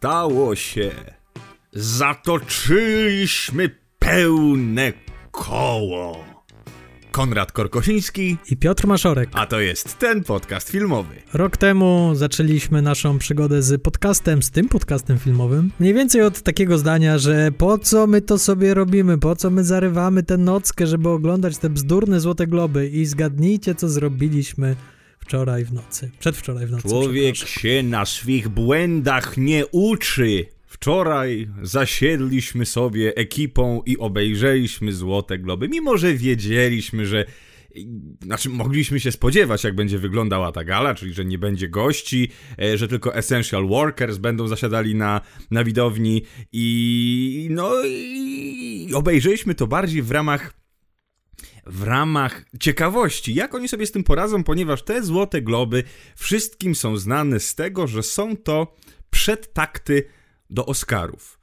Stało się. Zatoczyliśmy pełne koło. Konrad Korkosiński, i Piotr Maszorek. a to jest ten podcast filmowy. Rok temu zaczęliśmy naszą przygodę z podcastem, z tym podcastem filmowym. Mniej więcej od takiego zdania, że po co my to sobie robimy, po co my zarywamy tę nockę, żeby oglądać te bzdurne Złote Globy i zgadnijcie, co zrobiliśmy wczoraj w nocy. Przedwczoraj w nocy. Człowiek się na swych błędach nie uczy. Wczoraj zasiedliśmy sobie ekipą i obejrzeliśmy Złote Globy, mimo że wiedzieliśmy, że znaczy, mogliśmy się spodziewać, jak będzie wyglądała ta gala, czyli że nie będzie gości, e, że tylko essential workers będą zasiadali na, na widowni i no i obejrzeliśmy to bardziej w ramach w ramach ciekawości, jak oni sobie z tym poradzą, ponieważ te Złote Globy wszystkim są znane z tego, że są to przedtakty do Oscarów.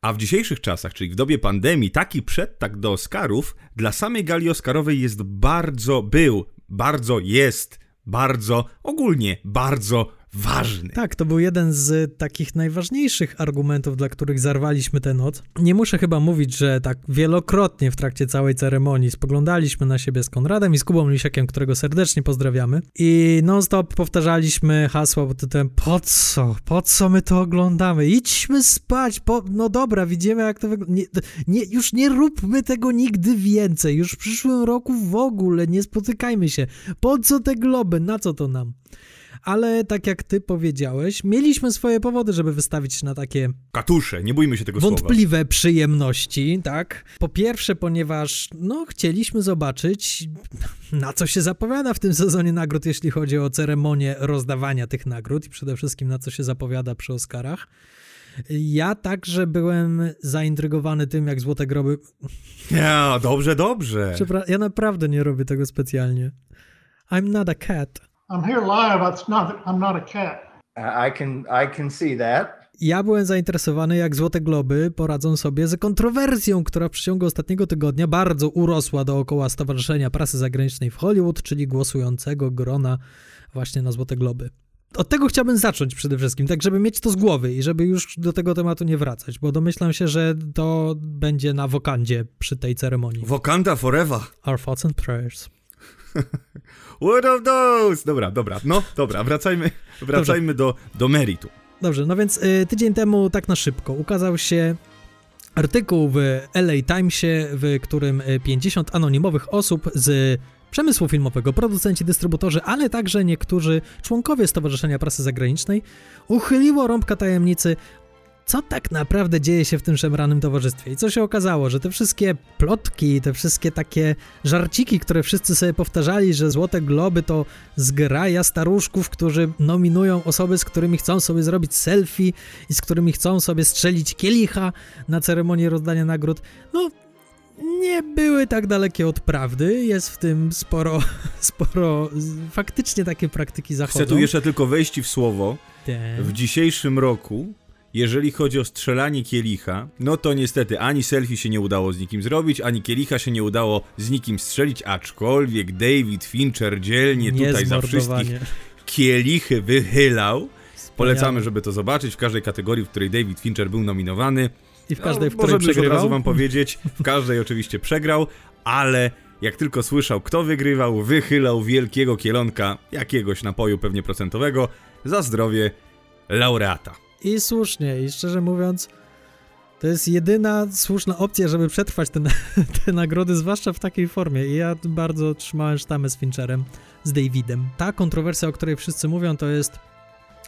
A w dzisiejszych czasach, czyli w dobie pandemii, taki przedtakt do Oscarów dla samej gali Oscarowej jest bardzo, był, bardzo jest, bardzo, ogólnie bardzo ważny. Tak, to był jeden z takich najważniejszych argumentów, dla których zarwaliśmy tę noc. Nie muszę chyba mówić, że tak wielokrotnie w trakcie całej ceremonii spoglądaliśmy na siebie z Konradem i z Kubą Lisiakiem, którego serdecznie pozdrawiamy. I non-stop powtarzaliśmy hasła pod tytułem po co? Po co my to oglądamy? Idźmy spać, po... no dobra, widzimy jak to wygląda. Już nie róbmy tego nigdy więcej. Już w przyszłym roku w ogóle nie spotykajmy się. Po co te globy? Na co to nam? Ale tak jak ty powiedziałeś, mieliśmy swoje powody, żeby wystawić się na takie Katusze, nie bójmy się tego słowa. wątpliwe przyjemności, tak? Po pierwsze, ponieważ no, chcieliśmy zobaczyć, na co się zapowiada w tym sezonie nagród, jeśli chodzi o ceremonię rozdawania tych nagród i przede wszystkim na co się zapowiada przy Oscarach. Ja także byłem zaintrygowany tym, jak Złote Groby... Ja, dobrze, dobrze. Przepra- ja naprawdę nie robię tego specjalnie. I'm not a cat. I'm here live. It's not. I'm not a cat. I I can I can see that. Ja byłem zainteresowany, jak Złote Globy poradzą sobie z kontrowersją, która w przeciągu ostatniego tygodnia bardzo urosła dookoła Stowarzyszenia Prasy Zagranicznej w Hollywood, czyli głosującego grona właśnie na Złote Globy. Od tego chciałbym zacząć przede wszystkim, tak żeby mieć to z głowy i żeby już do tego tematu nie wracać, bo domyślam się, że to będzie na wokandzie przy tej ceremonii. Wakanda forever. Our thoughts and prayers. What of those? Dobra, dobra, no dobra, wracajmy, wracajmy do, do meritu. Dobrze, no więc y, tydzień temu tak na szybko ukazał się artykuł w LA Timesie, w którym y, 50 anonimowych osób z przemysłu filmowego, producenci, dystrybutorzy, ale także niektórzy członkowie Stowarzyszenia Prasy Zagranicznej uchyliło rąbka tajemnicy, co tak naprawdę dzieje się w tym szemranym towarzystwie. I co się okazało, że te wszystkie plotki, te wszystkie takie żarciki, które wszyscy sobie powtarzali, że Złote Globy to zgraja staruszków, którzy nominują osoby, z którymi chcą sobie zrobić selfie i z którymi chcą sobie strzelić kielicha na ceremonię rozdania nagród, no nie były tak dalekie od prawdy. Jest w tym sporo, sporo faktycznie takie praktyki zachodzą. Chcę tu jeszcze tylko wejść w słowo. Tak. W dzisiejszym roku, jeżeli chodzi o strzelanie kielicha, no to niestety ani selfie się nie udało z nikim zrobić, ani kielicha się nie udało z nikim strzelić, aczkolwiek David Fincher dzielnie tutaj za wszystkich kielichy wychylał. Polecamy, Wspaniałe. żeby to zobaczyć w każdej kategorii, w której David Fincher był nominowany. I w każdej, w no, której możemy już od przegrywał. razu wam powiedzieć, w każdej oczywiście przegrał, ale jak tylko słyszał, kto wygrywał, wychylał wielkiego kielonka jakiegoś napoju pewnie procentowego za zdrowie laureata. I słusznie, i szczerze mówiąc, to jest jedyna słuszna opcja, żeby przetrwać te, te nagrody, zwłaszcza w takiej formie. I ja bardzo trzymałem sztamę z Fincherem, z Davidem. Ta kontrowersja, o której wszyscy mówią, to jest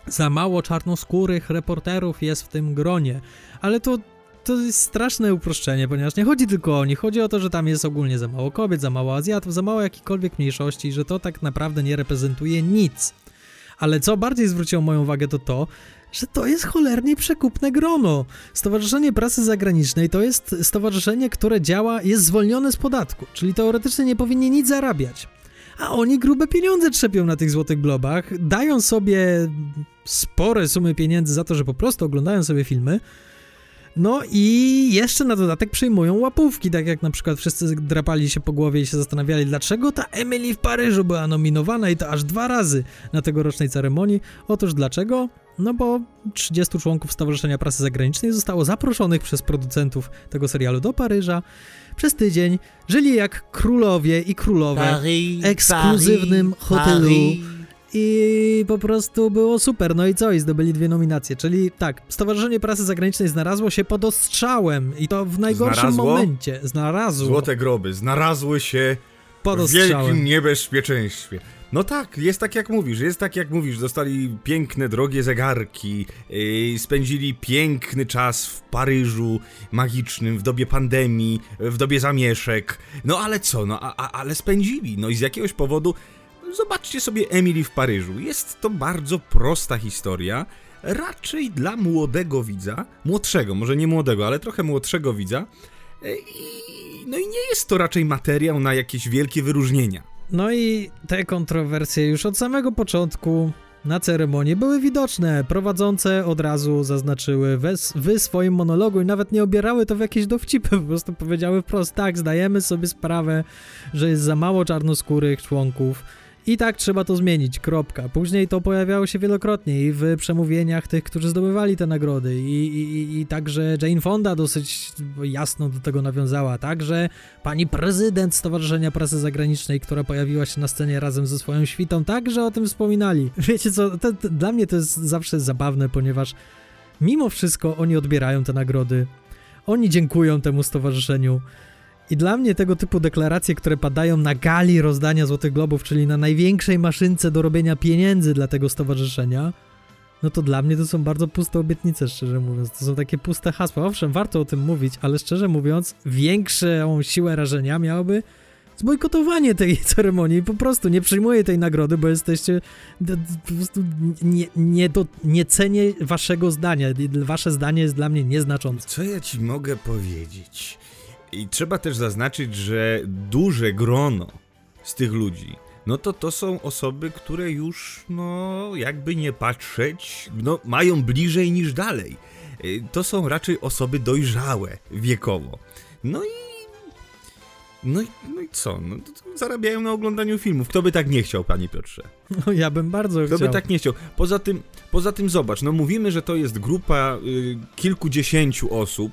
za mało czarnoskórych reporterów jest w tym gronie. Ale to, to jest straszne uproszczenie, ponieważ nie chodzi tylko o nich, chodzi o to, że tam jest ogólnie za mało kobiet, za mało Azjatów, za mało jakichkolwiek mniejszości, że to tak naprawdę nie reprezentuje nic. Ale co bardziej zwróciło moją uwagę, to to, że to jest cholernie przekupne grono. Stowarzyszenie Prasy Zagranicznej to jest stowarzyszenie, które działa, jest zwolnione z podatku, czyli teoretycznie nie powinni nic zarabiać. A oni grube pieniądze trzepią na tych złotych globach, dają sobie spore sumy pieniędzy za to, że po prostu oglądają sobie filmy. No i jeszcze na dodatek przyjmują łapówki, tak jak na przykład wszyscy drapali się po głowie i się zastanawiali, dlaczego ta Emily w Paryżu była nominowana i to aż dwa razy na tegorocznej ceremonii. Otóż dlaczego? No bo 30 członków Stowarzyszenia Prasy Zagranicznej zostało zaproszonych przez producentów tego serialu do Paryża. Przez tydzień żyli jak królowie i królowe Paris, ekskluzywnym Paris, hotelu. Paris. I po prostu było super. No i co? I zdobyli dwie nominacje. Czyli tak, Stowarzyszenie Prasy Zagranicznej znalazło się pod ostrzałem i to w najgorszym Znalazło? momencie. Znalazło Złote groby znalazły się pod w wielkim niebezpieczeństwie. No tak, jest tak jak mówisz, jest tak jak mówisz. Dostali piękne, drogie zegarki, yy, spędzili piękny czas w Paryżu magicznym, w dobie pandemii, w dobie zamieszek. No ale co, no a, a, ale spędzili. No i z jakiegoś powodu, zobaczcie sobie Emily w Paryżu. Jest to bardzo prosta historia. Raczej dla młodego widza, młodszego, może nie młodego, ale trochę młodszego widza. Yy, I, no i nie jest to raczej materiał na jakieś wielkie wyróżnienia. No i te kontrowersje już od samego początku na ceremonii były widoczne. Prowadzące od razu zaznaczyły wes, wy swoim monologu i nawet nie obierały to w jakieś dowcipy, po prostu powiedziały wprost tak, zdajemy sobie sprawę, że jest za mało czarnoskórych członków i tak trzeba to zmienić, kropka. Później to pojawiało się wielokrotnie i w przemówieniach tych, którzy zdobywali te nagrody i, i, i- także Jane Fonda dosyć jasno do tego nawiązała, także pani prezydent Stowarzyszenia Prasy Zagranicznej, która pojawiła się na scenie razem ze swoją świtą, także o tym wspominali. Wiecie co, to, to, dla mnie to jest zawsze zabawne, ponieważ mimo wszystko oni odbierają te nagrody, oni dziękują temu stowarzyszeniu i dla mnie tego typu deklaracje, które padają na gali rozdania Złotych Globów, czyli na największej maszynce do robienia pieniędzy dla tego stowarzyszenia, no to dla mnie to są bardzo puste obietnice, szczerze mówiąc. To są takie puste hasła. Owszem, warto o tym mówić, ale szczerze mówiąc, większą siłę rażenia miałoby zbojkotowanie tej ceremonii. Po prostu nie przyjmuję tej nagrody, bo jesteście po prostu nie, nie, do, nie cenię waszego zdania. Wasze zdanie jest dla mnie nieznaczące. Co ja ci mogę powiedzieć? I trzeba też zaznaczyć, że duże grono z tych ludzi, no to to są osoby, które już, no, jakby nie patrzeć, no, mają bliżej niż dalej. Y, To są raczej osoby dojrzałe wiekowo. No i. No i, no i co? No, zarabiają na oglądaniu filmów. Kto by tak nie chciał, panie Piotrze? No ja bym bardzo Kto chciał. by tak nie chciał? Poza tym, poza tym zobacz, no mówimy, że to jest grupa y, kilkudziesięciu osób,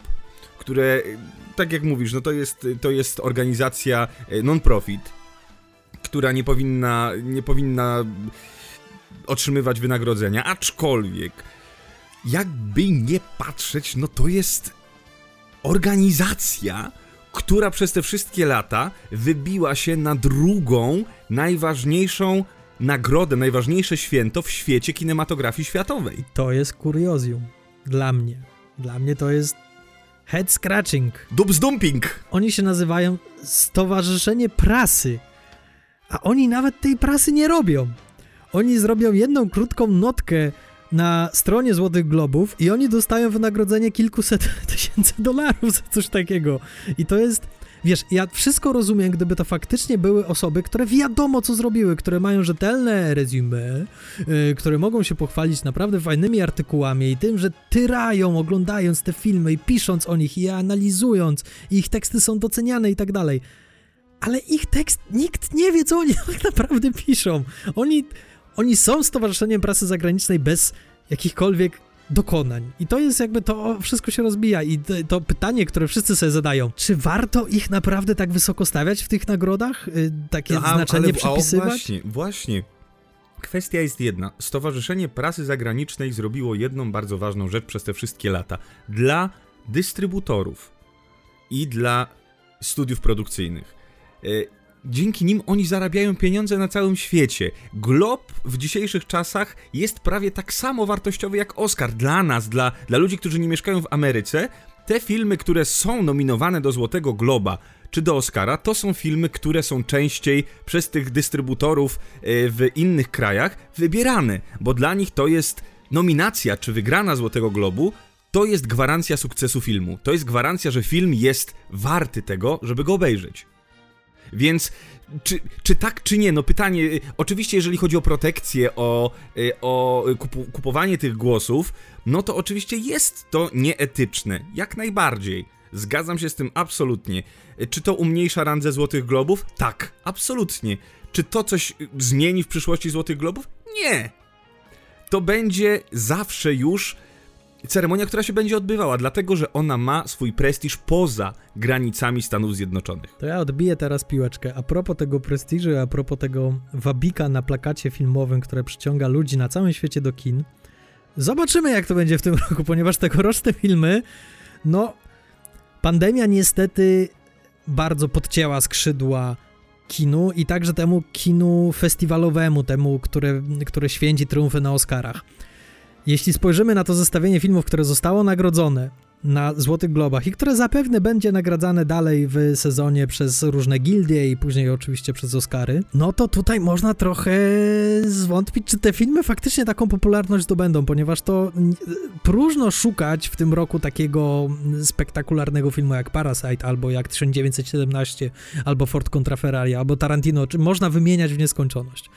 które, tak jak mówisz, no to jest, to jest organizacja y, non-profit, która nie powinna, nie powinna otrzymywać wynagrodzenia, aczkolwiek jakby nie patrzeć, no to jest organizacja, która przez te wszystkie lata wybiła się na drugą najważniejszą nagrodę, najważniejsze święto w świecie kinematografii światowej. To jest kuriozjum. Dla mnie. Dla mnie to jest head scratching. Dubs dumping! Oni się nazywają Stowarzyszenie Prasy. A oni nawet tej prasy nie robią. Oni zrobią jedną krótką notkę na stronie Złotych Globów i oni dostają wynagrodzenie kilkuset tysięcy dolarów za coś takiego. I to jest... Wiesz, ja wszystko rozumiem, gdyby to faktycznie były osoby, które wiadomo co zrobiły, które mają rzetelne resume, yy, które mogą się pochwalić naprawdę fajnymi artykułami i tym, że tyrają oglądając te filmy i pisząc o nich i je analizując, i ich teksty są doceniane i tak dalej. Ale ich tekst, nikt nie wie, co oni tak naprawdę piszą. Oni, oni są Stowarzyszeniem Prasy Zagranicznej bez jakichkolwiek dokonań. I to jest jakby to wszystko się rozbija. I to, pytanie, które wszyscy sobie zadają, czy warto ich naprawdę tak wysoko stawiać w tych nagrodach? Y, takie A, znaczenie ale- przypisywać? O, właśnie, właśnie. Kwestia jest jedna. Stowarzyszenie Prasy Zagranicznej zrobiło jedną bardzo ważną rzecz przez te wszystkie lata. Dla dystrybutorów i dla studiów produkcyjnych. Dzięki nim oni zarabiają pieniądze na całym świecie. Glob w dzisiejszych czasach jest prawie tak samo wartościowy jak Oscar. Dla nas, dla, dla ludzi, którzy nie mieszkają w Ameryce, te filmy, które są nominowane do Złotego Globa czy do Oscara, to są filmy, które są częściej przez tych dystrybutorów e, w innych krajach wybierane, bo dla nich to jest nominacja czy wygrana Złotego Globu. To jest gwarancja sukcesu filmu. To jest gwarancja, że film jest warty tego, żeby go obejrzeć. Więc czy, czy tak, czy nie? No pytanie, y, oczywiście jeżeli chodzi o protekcję, o, y, o kupowanie tych głosów, no to oczywiście jest to nieetyczne, jak najbardziej. Zgadzam się z tym absolutnie. Y, Czy to umniejsza randze Złotych Globów? Tak, absolutnie. Czy to coś zmieni w przyszłości Złotych Globów? Nie. To będzie zawsze już ceremonia, która się będzie odbywała, dlatego że ona ma swój prestiż poza granicami Stanów Zjednoczonych. To ja odbiję teraz piłeczkę. A propos tego prestiżu, a propos tego wabika na plakacie filmowym, które przyciąga ludzi na całym świecie do kin. Zobaczymy, jak to będzie w tym roku, ponieważ tegoroczne filmy, no, pandemia niestety bardzo podcięła skrzydła kinu i także temu kinu festiwalowemu, temu, które, które święci triumfy na Oscarach. Jeśli spojrzymy na to zestawienie filmów, które zostało nagrodzone na Złotych Globach i które zapewne będzie nagradzane dalej w sezonie przez różne gildie i później oczywiście przez Oscary, no to tutaj można trochę zwątpić, czy te filmy faktycznie taką popularność zdobędą, ponieważ to n- próżno szukać w tym roku takiego spektakularnego filmu jak Parasite, albo jak 1917, albo Ford kontra Ferrari, albo Tarantino, czy można wymieniać w nieskończoność.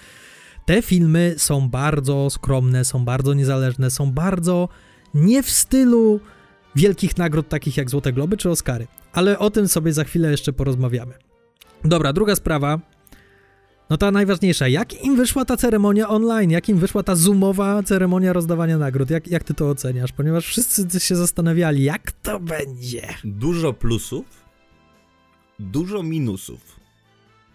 Te filmy są bardzo skromne, są bardzo niezależne, są bardzo nie w stylu wielkich nagród takich jak Złote Globy czy Oscary. Ale o tym sobie za chwilę jeszcze porozmawiamy. Dobra, druga sprawa. No ta najważniejsza. Jak im wyszła ta ceremonia online? Jak im wyszła ta zoomowa ceremonia rozdawania nagród? Jak, jak ty to oceniasz? Ponieważ wszyscy się zastanawiali, jak to będzie. Dużo plusów, dużo minusów.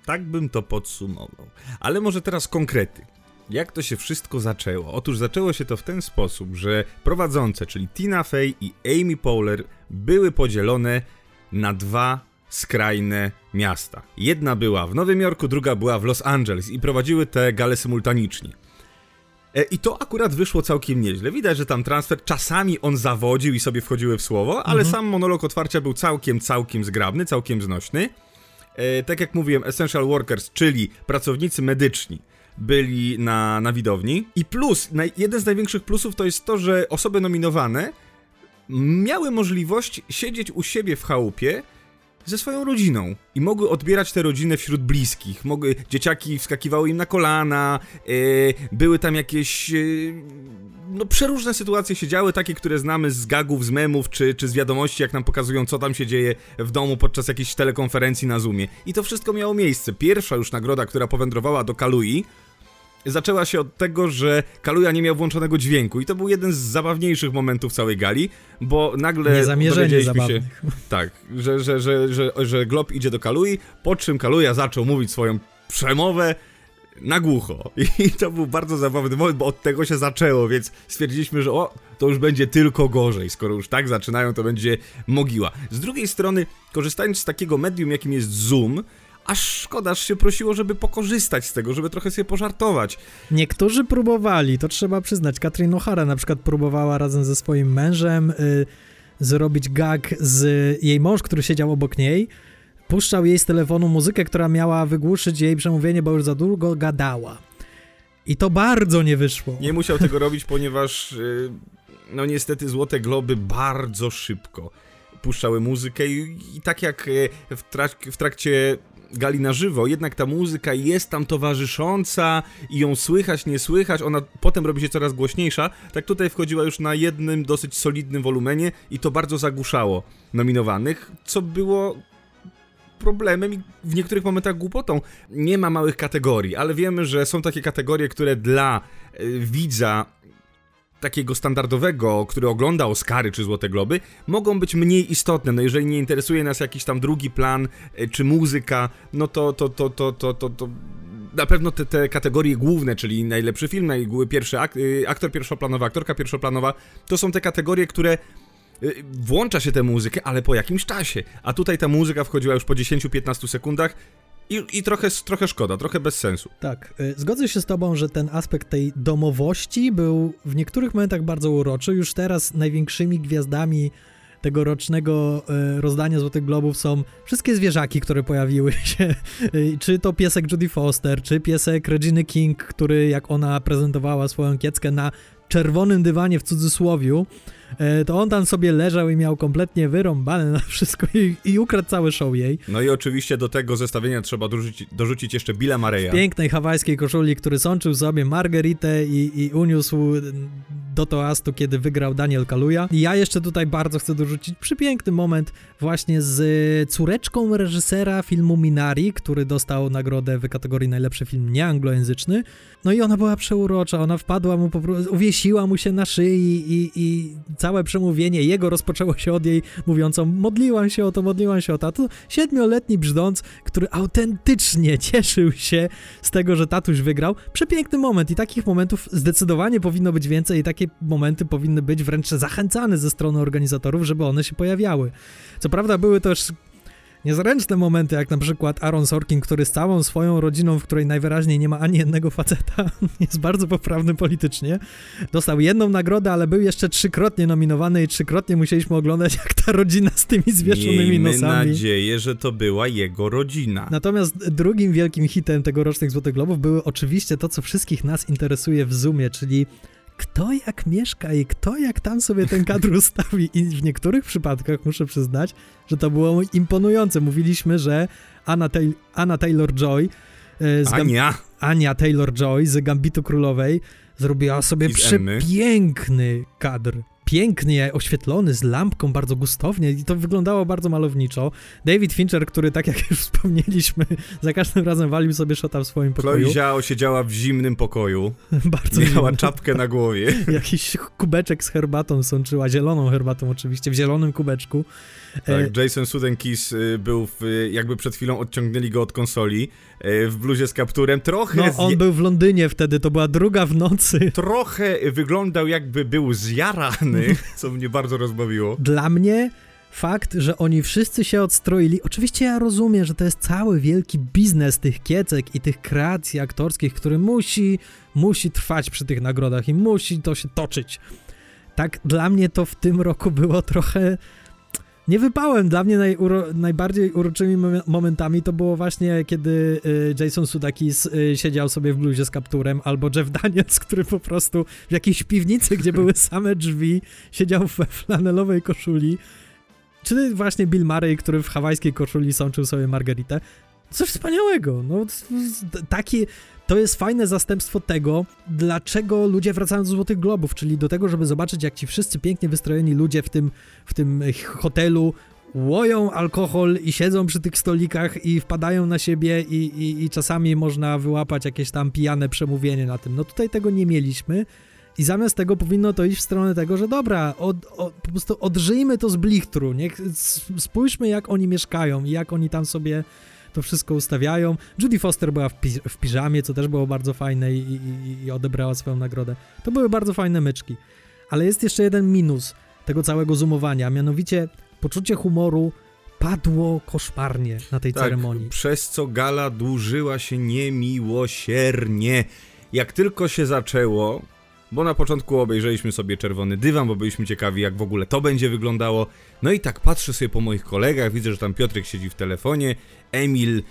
Tak bym to podsumował. Ale może teraz konkrety. Jak to się wszystko zaczęło? Otóż zaczęło się to w ten sposób, że prowadzące, czyli Tina Fey i Amy Poehler, były podzielone na dwa skrajne miasta. Jedna była w Nowym Jorku, druga była w Los Angeles i prowadziły te gale symultanicznie. E, I to akurat wyszło całkiem nieźle. Widać, że tam transfer czasami on zawodził i sobie wchodziły w słowo, ale sam monolog otwarcia był całkiem, całkiem zgrabny, całkiem znośny. E, tak jak mówiłem, Essential Workers, czyli pracownicy medyczni, byli na, na widowni. I plus, jeden z największych plusów to jest to, że osoby nominowane miały możliwość siedzieć u siebie w chałupie ze swoją rodziną i mogły odbierać tę rodzinę wśród bliskich. Mogły, dzieciaki wskakiwały im na kolana, e, były tam jakieś e, no przeróżne sytuacje się działy, takie, które znamy z gagów, z memów, czy, czy z wiadomości, jak nam pokazują, co tam się dzieje w domu podczas jakiejś telekonferencji na Zoomie. I to wszystko miało miejsce. Pierwsza już nagroda, która powędrowała do Kalui, zaczęła się od tego, że Kaluja nie miał włączonego dźwięku i to był jeden z zabawniejszych momentów całej gali, bo nagle dowiedzieliśmy się, zabawnych. tak, że, że, że, że, że Glob idzie do Kalui, po czym Kaluja zaczął mówić swoją przemowę na głucho. I to był bardzo zabawny moment, bo od tego się zaczęło, więc stwierdziliśmy, że o, to już będzie tylko gorzej. Skoro już tak zaczynają, to będzie mogiła. Z drugiej strony, korzystając z takiego medium, jakim jest Zoom, aż szkoda, aż się prosiło, żeby pokorzystać z tego, żeby trochę sobie pożartować. Niektórzy próbowali, to trzeba przyznać. Katrin O'Hara na przykład próbowała razem ze swoim mężem y, zrobić gag z jej mąż, który siedział obok niej. Puszczał jej z telefonu muzykę, która miała wygłuszyć jej przemówienie, bo już za długo gadała. I to bardzo nie wyszło. Nie musiał tego robić, ponieważ y, no niestety Złote Globy bardzo szybko puszczały muzykę i, i tak jak y, w, trak w trakcie gali na żywo, jednak ta muzyka jest tam towarzysząca i ją słychać, nie słychać, ona potem robi się coraz głośniejsza, tak tutaj wchodziła już na jednym dosyć solidnym wolumenie i to bardzo zagłuszało nominowanych, co było problemem i w niektórych momentach głupotą. Nie ma małych kategorii, ale wiemy, że są takie kategorie, które dla y, widza takiego standardowego, który ogląda Oscary czy Złote Globy, mogą być mniej istotne. No jeżeli nie interesuje nas jakiś tam drugi plan y, czy muzyka, no to to to to to to, to na pewno te, te kategorie główne, czyli najlepszy film, najgły pierwszy ak y, aktor pierwszoplanowy, aktorka pierwszoplanowa, to są te kategorie, które y, włącza się tę muzykę, ale po jakimś czasie. A tutaj ta muzyka wchodziła już po 10-15 sekundach i, i trochę, trochę szkoda, trochę bez sensu. Tak, y, zgodzę się z tobą, że ten aspekt tej domowości był w niektórych momentach bardzo uroczy. Już teraz największymi gwiazdami tegorocznego y, rozdania Złotych Globów są wszystkie zwierzaki, które pojawiły się. Y, Czy to piesek Judy Foster, czy piesek Reginy King, który jak ona prezentowała swoją kieckę na czerwonym dywanie w cudzysłowiu, to on tam sobie leżał i miał kompletnie wyrąbane na wszystko i, i ukradł cały show jej. No i oczywiście do tego zestawienia trzeba dorzucić, dorzucić jeszcze Billa Mareya. pięknej hawajskiej koszuli, który sączył sobie margeritę i, i uniósł do toastu, kiedy wygrał Daniel Kaluja. I ja jeszcze tutaj bardzo chcę dorzucić przepiękny moment właśnie z córeczką reżysera filmu Minari, który dostał nagrodę w kategorii najlepszy film nieanglojęzyczny. No i ona była przeurocza, ona wpadła mu po prostu, uwiesiła mu się na szyi i, i całe przemówienie jego rozpoczęło się od jej mówiącą modliłam się o to, modliłam się o to. A to siedmioletni brzdąc, który autentycznie cieszył się z tego, że tatuś wygrał. Przepiękny moment i takich momentów zdecydowanie powinno być więcej i takie momenty powinny być wręcz zachęcane ze strony organizatorów, żeby one się pojawiały. Co prawda były też niezręczne momenty, jak na przykład Aaron Sorkin, który z całą swoją rodziną, w której najwyraźniej nie ma ani jednego faceta, jest bardzo poprawny politycznie, dostał jedną nagrodę, ale był jeszcze trzykrotnie nominowany i trzykrotnie musieliśmy oglądać, jak ta rodzina z tymi zwieszonymi Miejmy nosami. nadzieję, że to była jego rodzina. Natomiast drugim wielkim hitem tegorocznych Złotych Globów były oczywiście to, co wszystkich nas interesuje w Zoomie, czyli kto jak mieszka i kto jak tam sobie ten kadr ustawi. I w niektórych przypadkach muszę przyznać, że to było imponujące. Mówiliśmy, że Anna, Tay- Anna Taylor-Joy e, z Gam- Ania! Ania Taylor-Joy z Gambitu Królowej zrobiła sobie I przepiękny kadr. Pięknie oświetlony, z lampką, bardzo gustownie i to wyglądało bardzo malowniczo. David Fincher, który tak jak już wspomnieliśmy, za każdym razem walił sobie szota w swoim pokoju. Chloe Zhao siedziała w zimnym pokoju, bardzo miała zimny. czapkę na głowie. Jakiś kubeczek z herbatą sączyła, zieloną herbatą oczywiście, w zielonym kubeczku. E, Tak, Jason Sudeikis y, był w, jakby przed chwilą odciągnęli go od konsoli y, w bluzie z kapturem. Trochę, no, zje- on był w Londynie wtedy, to była druga w nocy. trochę wyglądał jakby był zjarany, co mnie bardzo rozbawiło. Dla mnie fakt, że oni wszyscy się odstroili, oczywiście ja rozumiem, że to jest cały wielki biznes tych kiecek i tych kreacji aktorskich, który musi, musi trwać przy tych nagrodach i musi to się toczyć. Tak, dla mnie to w tym roku było trochę... Nie wypałem. Dla mnie najuro, najbardziej uroczymi momen- momentami to było właśnie, kiedy y, Jason Sudeikis y, siedział sobie w bluzie z kapturem, albo Jeff Daniels, który po prostu w jakiejś piwnicy, gdzie były same drzwi, siedział we flanelowej koszuli. Czy właśnie Bill Murray, który w hawajskiej koszuli sączył sobie margaritę. Coś wspaniałego. No, taki, to jest fajne zastępstwo tego, dlaczego ludzie wracają do Złotych Globów, czyli do tego, żeby zobaczyć, jak ci wszyscy pięknie wystrojeni ludzie w tym, w tym hotelu łoją alkohol i siedzą przy tych stolikach i wpadają na siebie i, i, i czasami można wyłapać jakieś tam pijane przemówienie na tym. No tutaj tego nie mieliśmy. I zamiast tego powinno to iść w stronę tego, że dobra, od, od, po prostu odżyjmy to z blichtru, niech spójrzmy jak oni mieszkają i jak oni tam sobie to wszystko ustawiają. Judy Foster była w, pi- w piżamie, co też było bardzo fajne i, i, i odebrała swoją nagrodę. To były bardzo fajne myczki. Ale jest jeszcze jeden minus tego całego zoomowania, mianowicie poczucie humoru padło koszmarnie na tej Tak, ceremonii. przez co gala dłużyła się niemiłosiernie. Jak tylko się zaczęło, bo na początku obejrzeliśmy sobie czerwony dywan, bo byliśmy ciekawi, jak w ogóle to będzie wyglądało. No i tak patrzę sobie po moich kolegach, widzę, że tam Piotrek siedzi w telefonie, Emil,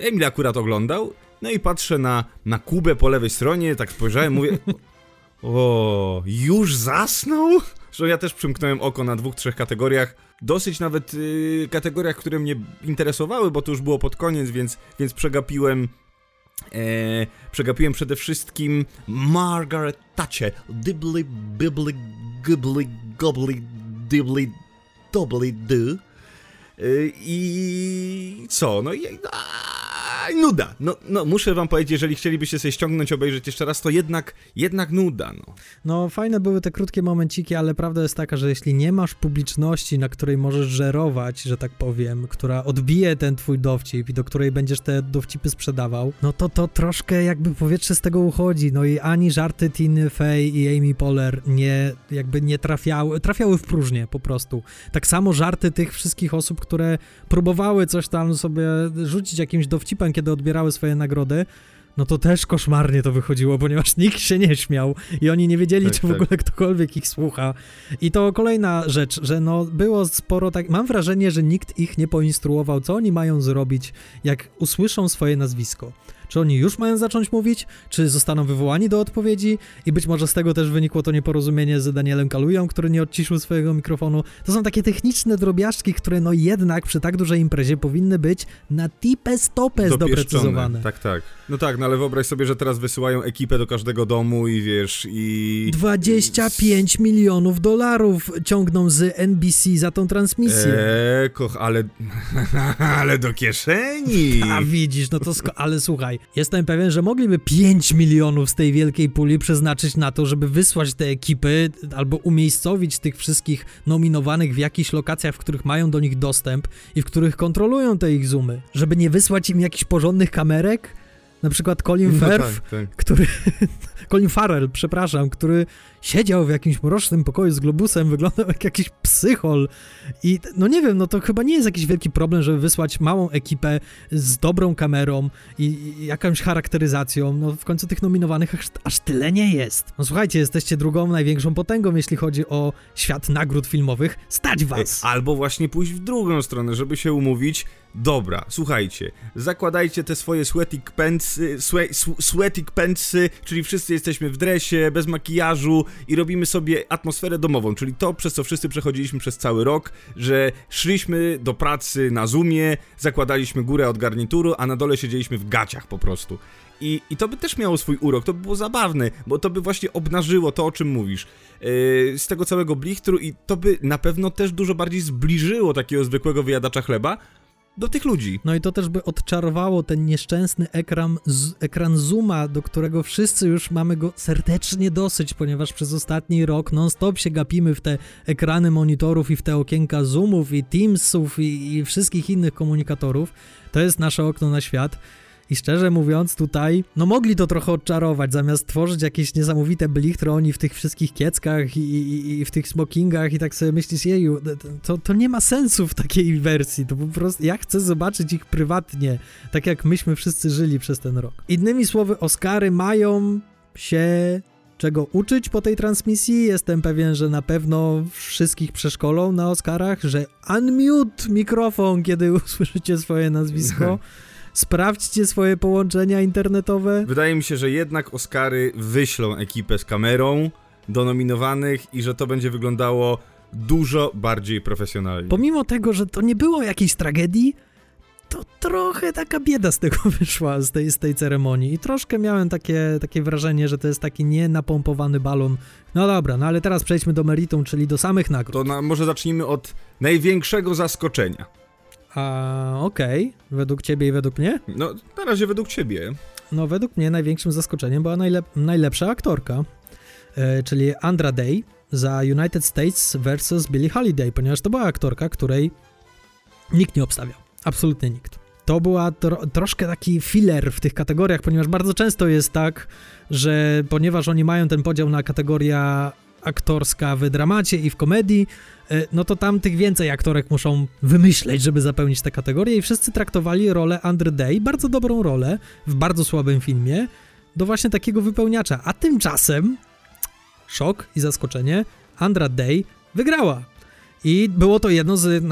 Emil akurat oglądał, no i patrzę na, na Kubę po lewej stronie, tak spojrzałem, mówię, o, już zasnął? Że ja też przymknąłem oko na dwóch, trzech kategoriach, dosyć nawet y, kategoriach, które mnie interesowały, bo to już było pod koniec, więc, więc przegapiłem E, przegapiłem przede wszystkim Margaret Thatcher. Dibbly, bibbly, gibbly, gobbly, dibbly, dobbly, do. E, I co? No i nuda. No, no, muszę wam powiedzieć, jeżeli chcielibyście sobie ściągnąć, obejrzeć jeszcze raz, to jednak, jednak nuda, no. No, fajne były te krótkie momenciki, ale prawda jest taka, że jeśli nie masz publiczności, na której możesz żerować, że tak powiem, która odbije ten twój dowcip i do której będziesz te dowcipy sprzedawał, no to to troszkę jakby powietrze z tego uchodzi. No i ani żarty Tiny Fey i Amy Poehler nie, jakby nie trafiały, trafiały w próżnię po prostu. Tak samo żarty tych wszystkich osób, które próbowały coś tam sobie rzucić jakimś dowcipem, kiedy odbierały swoje nagrody, no to też koszmarnie to wychodziło, ponieważ nikt się nie śmiał i oni nie wiedzieli, Tak, czy w tak. ogóle ktokolwiek ich słucha. I to kolejna rzecz, że no było sporo tak, mam wrażenie, że nikt ich nie poinstruował, co oni mają zrobić, jak usłyszą swoje nazwisko. Czy oni już mają zacząć mówić? Czy zostaną wywołani do odpowiedzi? I być może z tego też wynikło to nieporozumienie z Danielem Kalują, który nie odciszył swojego mikrofonu. To są takie techniczne drobiażdżki, które no jednak przy tak dużej imprezie powinny być na stopę Dopieszczone. doprecyzowane. Tak, tak. No tak, no ale wyobraź sobie, że teraz wysyłają ekipę do każdego domu i wiesz, i... 25 milionów dolarów ciągną z NBC za tą transmisję. Eee, koch, ale... ale do kieszeni! A widzisz, no to sko- ale słuchaj, jestem pewien, że mogliby 5 milionów z tej wielkiej puli przeznaczyć na to, żeby wysłać te ekipy albo umiejscowić tych wszystkich nominowanych w jakichś lokacjach, w których mają do nich dostęp i w których kontrolują te ich zoomy. Żeby nie wysłać im jakichś porządnych kamerek, na przykład Colin No Firth, tak, tak. który. Colin Farrell, przepraszam, który siedział w jakimś mrocznym pokoju z globusem, wyglądał jak jakiś psychol. I no nie wiem, no to chyba nie jest jakiś wielki problem, żeby wysłać małą ekipę z dobrą kamerą i, i jakąś charakteryzacją. No w końcu tych nominowanych aż, aż tyle nie jest. No słuchajcie, jesteście drugą największą potęgą, jeśli chodzi o świat nagród filmowych. Stać was! Albo właśnie pójść w drugą stronę, żeby się umówić. Dobra, słuchajcie, zakładajcie te swoje sweating pantsy, swe, sw- sweating pantsy, czyli wszyscy jesteśmy w dresie, bez makijażu i robimy sobie atmosferę domową, czyli to, przez co wszyscy przechodziliśmy przez cały rok, że szliśmy do pracy na Zoomie, zakładaliśmy górę od garnituru, a na dole siedzieliśmy w gaciach po prostu. I, I to by też miało swój urok, to by było zabawne, bo to by właśnie obnażyło to, o czym mówisz. Yy, z tego całego blichtru i to by na pewno też dużo bardziej zbliżyło takiego zwykłego wyjadacza chleba do tych ludzi. No i to też by odczarowało ten nieszczęsny ekran, z, ekran Zooma, do którego wszyscy już mamy go serdecznie dosyć, ponieważ przez ostatni rok non-stop się gapimy w te ekrany monitorów i w te okienka Zoomów i Teamsów i, i wszystkich innych komunikatorów. To jest nasze okno na świat. I szczerze mówiąc, tutaj, no mogli to trochę odczarować, zamiast tworzyć jakieś niesamowite blichtry, oni w tych wszystkich kieckach i, i, i w tych smokingach i tak sobie myślisz, jeju, to, to nie ma sensu w takiej wersji, to po prostu, ja chcę zobaczyć ich prywatnie, tak jak myśmy wszyscy żyli przez ten rok. Innymi słowy, Oscary mają się czego uczyć po tej transmisji. Jestem pewien, że na pewno wszystkich przeszkolą na Oscarach, że unmute mikrofon, kiedy usłyszycie swoje nazwisko. Sprawdźcie swoje połączenia internetowe. Wydaje mi się, że jednak Oscary wyślą ekipę z kamerą do nominowanych i że to będzie wyglądało dużo bardziej profesjonalnie. Pomimo tego, że to nie było jakiejś tragedii, to trochę taka bieda z tego wyszła, z tej, z tej ceremonii. I troszkę miałem takie, takie wrażenie, że to jest taki nienapompowany balon. No dobra, no ale teraz przejdźmy do meritum, czyli do samych nagród. To na, może zacznijmy od największego zaskoczenia. A okej, według ciebie i według mnie? No, na razie według ciebie. No, według mnie największym zaskoczeniem była najlep najlepsza aktorka, e, czyli Andra Day za United States vs. Billie Holiday, ponieważ to była aktorka, której nikt nie obstawiał. Absolutnie nikt. To była tro troszkę taki filler w tych kategoriach, ponieważ bardzo często jest tak, że ponieważ oni mają ten podział na kategoria aktorska w dramacie i w komedii, e, no to tam tych więcej aktorek muszą wymyśleć, żeby zapełnić tę kategorię i wszyscy traktowali rolę Andrew Day, bardzo dobrą rolę, w bardzo słabym filmie, do właśnie takiego wypełniacza. A tymczasem, szok i zaskoczenie, Andra Day wygrała. I było to jedno z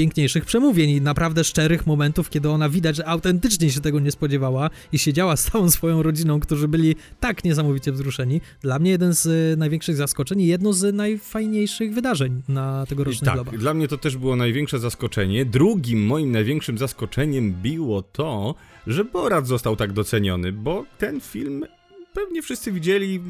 najpiękniejszych przemówień i naprawdę szczerych momentów, kiedy ona widać, że autentycznie się tego nie spodziewała i siedziała z całą swoją rodziną, którzy byli tak niesamowicie wzruszeni. Dla mnie jeden z y, największych zaskoczeń i jedno z najfajniejszych wydarzeń na tegorocznych tak, globach. dla mnie to też było największe zaskoczenie. Drugim moim największym zaskoczeniem było to, że Borat został tak doceniony, bo ten film pewnie wszyscy widzieli,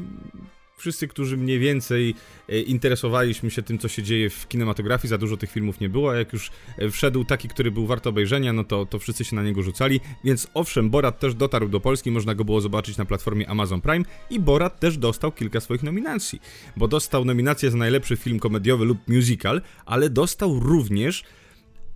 wszyscy, którzy mniej więcej e, interesowaliśmy się tym, co się dzieje w kinematografii, za dużo tych filmów nie było, a jak już e, wszedł taki, który był wart obejrzenia, no to, to wszyscy się na niego rzucali, więc owszem, Borat też dotarł do Polski, można go było zobaczyć na platformie Amazon Prime i Borat też dostał kilka swoich nominacji, bo dostał nominację za najlepszy film komediowy lub musical, ale dostał również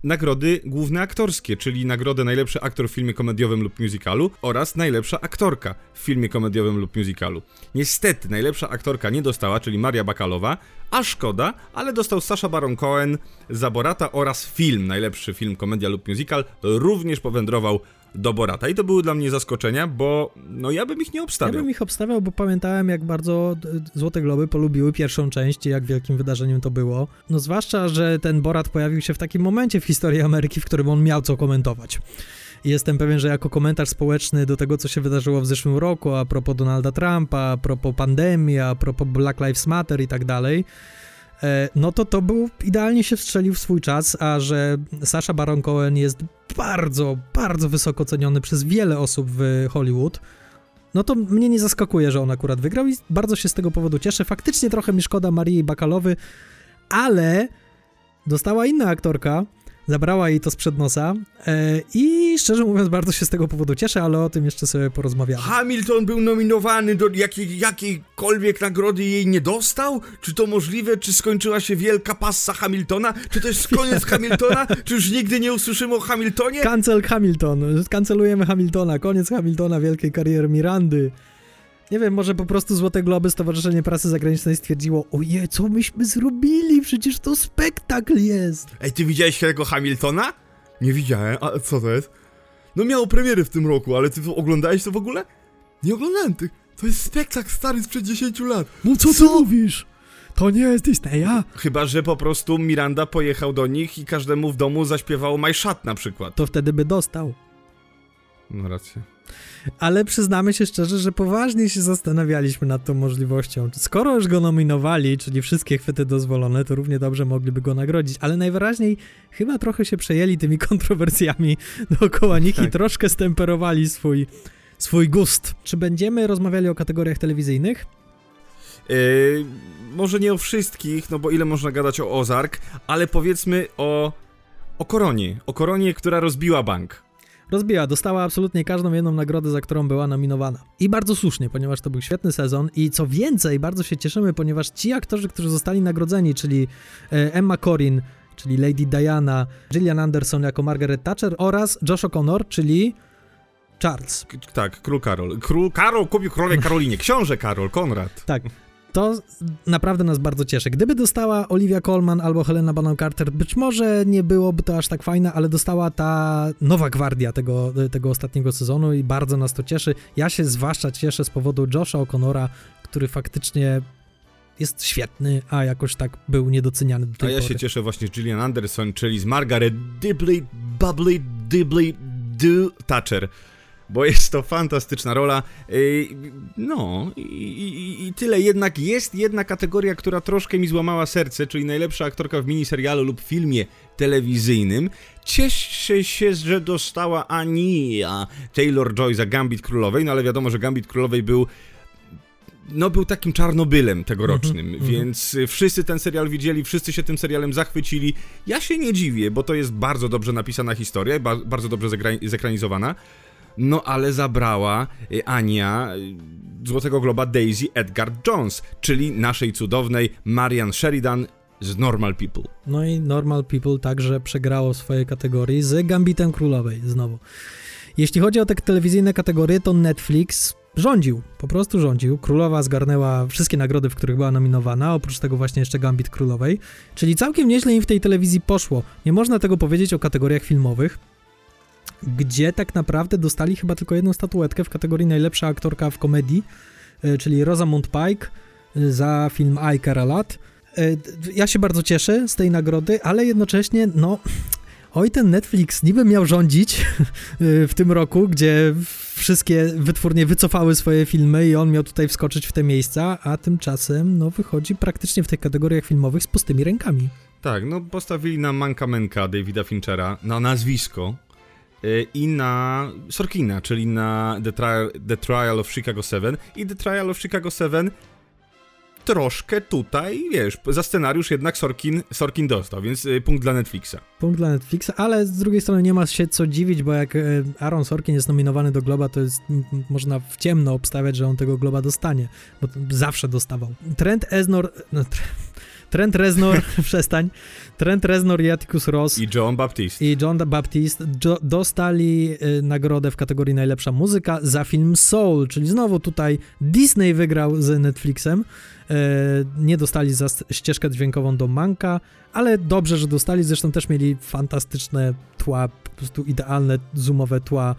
nagrody główne aktorskie, czyli nagrodę najlepszy aktor w filmie komediowym lub musicalu oraz najlepsza aktorka w filmie komediowym lub musicalu. Niestety najlepsza aktorka nie dostała, czyli Maria Bakalowa, a szkoda, ale dostał Sasha Baron Cohen za Borata oraz film, najlepszy film komedia lub musical, również powędrował do Borata. I to były dla mnie zaskoczenia, bo no ja bym ich nie Ja obstawiał. bym ich obstawiał, bo pamiętałem, jak bardzo Złote Globy polubiły pierwszą część i jak wielkim wydarzeniem to było. No zwłaszcza, że ten Borat pojawił się w takim momencie w historii Ameryki, w którym on miał co komentować. I jestem pewien, że jako komentarz społeczny do tego, co się wydarzyło w zeszłym roku, a propos Donalda Trumpa, a propos pandemii, a propos Black Lives Matter i tak dalej, no to to był, idealnie się wstrzelił w swój czas, a że Sasha Baron Cohen jest bardzo, bardzo wysoko ceniony przez wiele osób w Hollywood, no to mnie nie zaskakuje, że on akurat wygrał i bardzo się z tego powodu cieszę. Faktycznie trochę mi szkoda Marii Bakalowy, ale dostała inna aktorka, zabrała jej to sprzed nosa e, i szczerze mówiąc bardzo się z tego powodu cieszę, ale o tym jeszcze sobie porozmawiamy. Hamilton był nominowany do jakiej, jakiejkolwiek nagrody i jej nie dostał? Czy to możliwe? Czy skończyła się wielka passa Hamiltona? Czy to jest koniec Hamiltona? Czy już nigdy nie usłyszymy o Hamiltonie? Cancel Hamilton, kancelujemy Hamiltona, koniec Hamiltona, wielkiej kariery Mirandy. Nie wiem, może po prostu Złote Globy Stowarzyszenie Prasy Zagranicznej stwierdziło oje, co myśmy zrobili, przecież to spektakl jest. Ej, ty widziałeś tego Hamiltona? Nie widziałem, a co to jest? No miało premiery w tym roku, ale ty oglądałeś to w ogóle? Nie oglądałem tych. To jest spektakl stary sprzed 10 lat. No co, ty mówisz? To nie jest Disneya? Chyba, że po prostu Miranda pojechał do nich i każdemu w domu zaśpiewał My Shot na przykład. To wtedy by dostał. No racja. Ale przyznamy się szczerze, że poważnie się zastanawialiśmy nad tą możliwością. Skoro już go nominowali, czyli wszystkie chwyty dozwolone, to równie dobrze mogliby go nagrodzić. Ale najwyraźniej chyba trochę się przejęli tymi kontrowersjami dookoła nich tak. i troszkę stemperowali swój, swój gust. Czy będziemy rozmawiali o kategoriach telewizyjnych? Yy, może nie o wszystkich, no bo ile można gadać o Ozark, ale powiedzmy o, o Koronie. O Koronie, która rozbiła bank rozbiła, dostała absolutnie każdą jedną nagrodę, za którą była nominowana. I bardzo słusznie, ponieważ to był świetny sezon i co więcej, bardzo się cieszymy, ponieważ ci aktorzy, którzy zostali nagrodzeni, czyli e, Emma Corrin, czyli Lady Diana, Gillian Anderson jako Margaret Thatcher oraz Josh O'Connor, czyli Charles. K tak, król Karol. Król Karol kupił królowej Karolinie. Książę Karol, Konrad. Tak. To naprawdę nas bardzo cieszy. Gdyby dostała Olivia Colman albo Helena Bonham Carter, być może nie byłoby to aż tak fajne, ale dostała ta nowa gwardia tego, tego ostatniego sezonu i bardzo nas to cieszy. Ja się zwłaszcza cieszę z powodu Josha O'Connora, który faktycznie jest świetny, a jakoś tak był niedoceniany do tej A ja pory. się cieszę właśnie z Gillian Anderson, czyli z Margaret Dibley, Bubbly, Dibley, Do Thatcher bo jest to fantastyczna rola. No i, i, i, tyle. Jednak jest jedna kategoria, która troszkę mi złamała serce, czyli najlepsza aktorka w miniserialu lub filmie telewizyjnym. Cieszę się, że dostała Ania Taylor-Joy za Gambit Królowej, no ale wiadomo, że Gambit Królowej był no był takim czarnobylem tegorocznym, mm -hmm, więc wszyscy ten serial widzieli, wszyscy się tym serialem zachwycili. Ja się nie dziwię, bo to jest bardzo dobrze napisana historia, bardzo dobrze zekranizowana. No ale zabrała y, Ania y, Złotego Globa Daisy Edgar Jones, czyli naszej cudownej Marian Sheridan z Normal People. No i Normal People także przegrało w swojej kategorii z Gambitem Królowej znowu. Jeśli chodzi o te telewizyjne kategorie, to Netflix rządził, po prostu rządził. Królowa zgarnęła wszystkie nagrody, w których była nominowana, oprócz tego właśnie jeszcze Gambit Królowej, czyli całkiem nieźle im w tej telewizji poszło. Nie można tego powiedzieć o kategoriach filmowych, gdzie tak naprawdę dostali chyba tylko jedną statuetkę w kategorii najlepsza aktorka w komedii, e, czyli Rosamund Pike e, za film I Lot. E, ja się bardzo cieszę z tej nagrody, ale jednocześnie, no, oj, ten Netflix niby miał rządzić w tym roku, gdzie wszystkie wytwórnie wycofały swoje filmy i on miał tutaj wskoczyć w te miejsca, a tymczasem, no, wychodzi praktycznie w tych kategoriach filmowych z pustymi rękami. Tak, no postawili na mankamenka Davida Finchera, na nazwisko, i na Sorkina, czyli na The Trial, The Trial of Chicago 7 i The Trial of Chicago 7 troszkę tutaj, wiesz, za scenariusz jednak Sorkin, Sorkin dostał, więc y, punkt dla Netflixa. Punkt dla Netflixa, ale z drugiej strony nie ma się co dziwić, bo jak y, Aaron Sorkin jest nominowany do Globa, to jest, można w ciemno obstawiać, że on tego Globa dostanie, bo zawsze dostawał. Trent Eznor... No, Trent Reznor, przestań. Trent Reznor i Atticus Ross. I John Baptiste. I John Baptiste jo dostali y, nagrodę w kategorii najlepsza muzyka za film Soul, czyli znowu tutaj Disney wygrał z Netflixem. Y, nie dostali za ścieżkę dźwiękową do Manka, ale dobrze, że dostali. Zresztą też mieli fantastyczne tła, po prostu idealne zoomowe tła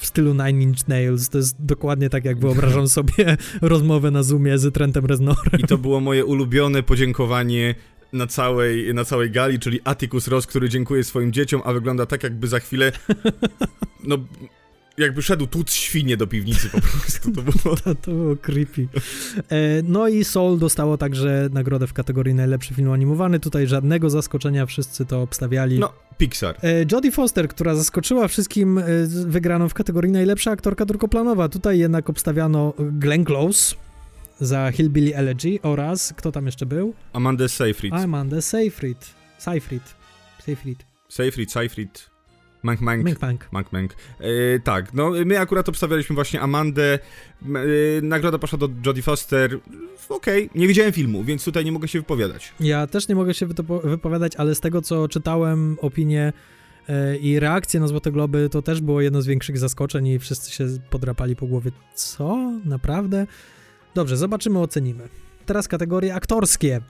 w stylu Nine Inch Nails. To jest dokładnie tak, jak wyobrażam sobie rozmowę na Zoomie z Trentem Reznorem. I to było moje ulubione podziękowanie na całej, na całej gali, czyli Atticus Ross, który dziękuję swoim dzieciom, a wygląda tak, jakby za chwilę no jakby szedł tłuc świnie do piwnicy po prostu. To było... To, to było creepy. E, no i Soul dostało także nagrodę w kategorii najlepszy film animowany. Tutaj żadnego zaskoczenia, wszyscy to obstawiali. No, Pixar. E, Jodie Foster, która zaskoczyła wszystkim e, wygraną w kategorii najlepsza aktorka drugoplanowa. Tutaj jednak obstawiano Glenn Close za Hillbilly Elegy oraz, kto tam jeszcze był? Amanda Seyfried. Amanda Seyfried. Seyfried. Seyfried. Seyfried, Seyfried. Mank Mank. Mank Mank. Mank Mank. E, tak, no my akurat obstawialiśmy właśnie Amandę. E, nagroda poszła do Jodie Foster. Okej, okay. nie widziałem filmu, więc tutaj nie mogę się wypowiadać. Ja też nie mogę się wypowiadać, ale z tego co czytałem, opinie e, i reakcje na Złote Globy to też było jedno z większych zaskoczeń i wszyscy się podrapali po głowie. Co? Naprawdę? Dobrze, zobaczymy, ocenimy. Teraz kategorie aktorskie.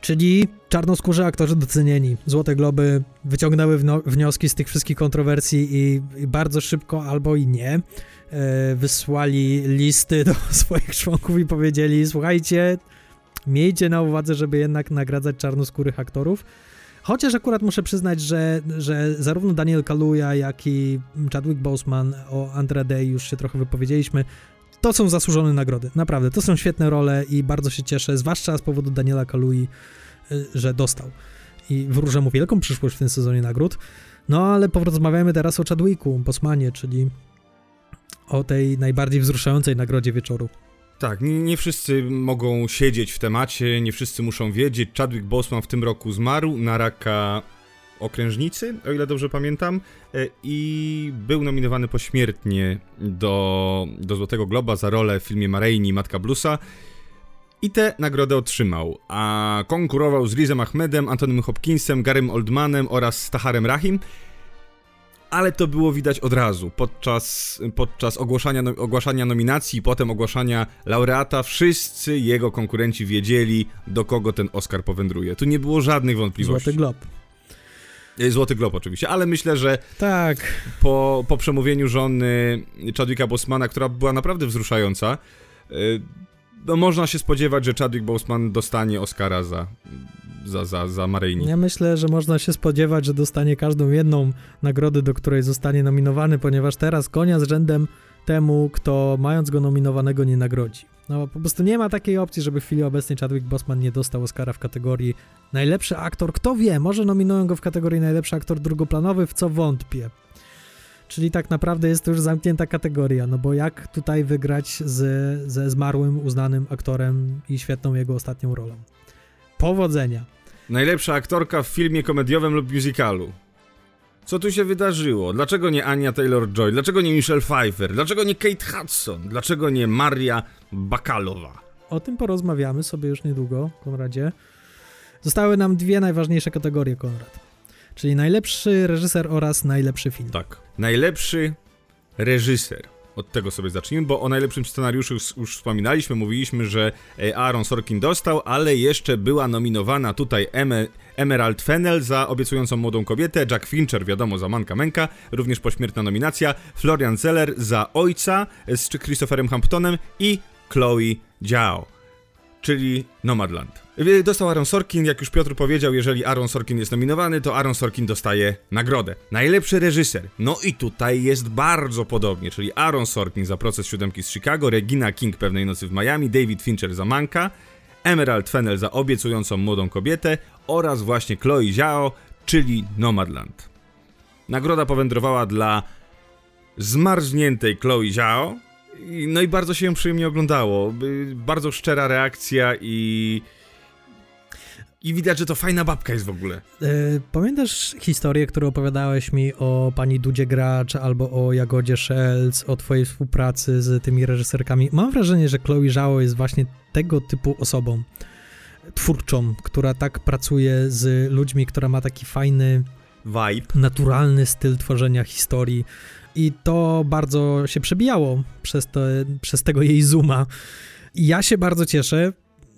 Czyli czarnoskórzy aktorzy docenieni. Złote Globy wyciągnęły wnioski z tych wszystkich kontrowersji i, i bardzo szybko albo i nie e, wysłali listy do swoich członków i powiedzieli: Słuchajcie, miejcie na uwadze, żeby jednak nagradzać czarnoskórych aktorów. Chociaż akurat muszę przyznać, że, że zarówno Daniel Kaluuya, jak i Chadwick Boseman o Andra Day już się trochę wypowiedzieliśmy, to są zasłużone nagrody, naprawdę. To są świetne role i bardzo się cieszę, zwłaszcza z powodu Daniela Kalui, y, że dostał. I wróżę mu wielką przyszłość w tym sezonie nagród. No ale porozmawiamy teraz o Chadwicku, Bosmanie, czyli o tej najbardziej wzruszającej nagrodzie wieczoru. Tak, nie, wszyscy mogą siedzieć w temacie, nie wszyscy muszą wiedzieć. Chadwick Boseman w tym roku zmarł na raka okrężnicy, o ile dobrze pamiętam, e, i był nominowany pośmiertnie do, do Złotego Globa za rolę w filmie Mareini Matka Bluesa. I tę nagrodę otrzymał, a konkurował z Rizem Ahmedem, Antonym Hopkinsem, Garym Oldmanem oraz Taharem Rahim, ale to było widać od razu. Podczas, podczas ogłaszania, no, ogłaszania nominacji, potem ogłaszania laureata, wszyscy jego konkurenci wiedzieli, do kogo ten Oscar powędruje. Tu nie było żadnych wątpliwości. Złoty Glob. E, Złoty Glob oczywiście, ale myślę, że tak. po, po przemówieniu żony Chadwicka Bosmana, która była naprawdę wzruszająca, e, no można się spodziewać, że Chadwick Boseman dostanie Oscara za, za, za, za Maryjni. Ja myślę, że można się spodziewać, że dostanie każdą jedną nagrodę, do której zostanie nominowany, ponieważ teraz konia z rzędem temu, kto mając go nominowanego nie nagrodzi. No po prostu nie ma takiej opcji, żeby w chwili obecnej Chadwick Boseman nie dostał Oscara w kategorii najlepszy aktor. Kto wie, może nominują go w kategorii najlepszy aktor drugoplanowy, w co wątpię. Czyli tak naprawdę jest to już zamknięta kategoria, no bo jak tutaj wygrać z, ze zmarłym, uznanym aktorem i świetną jego ostatnią rolą. Powodzenia. Najlepsza aktorka w filmie komediowym lub musicalu. Co tu się wydarzyło? Dlaczego nie Ania Taylor-Joy? Dlaczego nie Michelle Pfeiffer? Dlaczego nie Kate Hudson? Dlaczego nie Maria Bakalowa? O tym porozmawiamy sobie już niedługo, Konradzie. Zostały nam dwie najważniejsze kategorie, Konrad. Czyli najlepszy reżyser oraz najlepszy film. Tak. Najlepszy reżyser. Od tego sobie zacznijmy, bo o najlepszym scenariuszu już, już, wspominaliśmy, mówiliśmy, że e, Aaron Sorkin dostał, ale jeszcze była nominowana tutaj Emerald Fennel za obiecującą młodą kobietę, Jack Fincher, wiadomo, za Manka Menka, również pośmiertna nominacja, Florian Zeller za Ojca z Christopherem Hamptonem i Chloe Zhao, czyli Nomadland. Dostał Aaron Sorkin, jak już Piotr powiedział, jeżeli Aaron Sorkin jest nominowany, to Aaron Sorkin dostaje nagrodę. Najlepszy reżyser. No i tutaj jest bardzo podobnie, czyli Aaron Sorkin za Proces Siódemki z Chicago, Regina King Pewnej Nocy w Miami, David Fincher za Manka, Emerald Fennel za Obiecującą Młodą Kobietę oraz właśnie Chloe Zhao, czyli Nomadland. Nagroda powędrowała dla zmarzniętej Chloe Zhao, no i bardzo się ją przyjemnie oglądało. Bardzo szczera reakcja i i widać, że to fajna babka jest w ogóle. E, pamiętasz historię, którą opowiadałeś mi o pani Dudzie Gracz albo o Jagodzie Szelc, o twojej współpracy z tymi reżyserkami? Mam wrażenie, że Chloe Zhao jest właśnie tego typu osobą twórczą, która tak pracuje z ludźmi, która ma taki fajny vibe, naturalny styl tworzenia historii i to bardzo się przebijało przez, to, przez tego jej zooma. Ja się bardzo cieszę,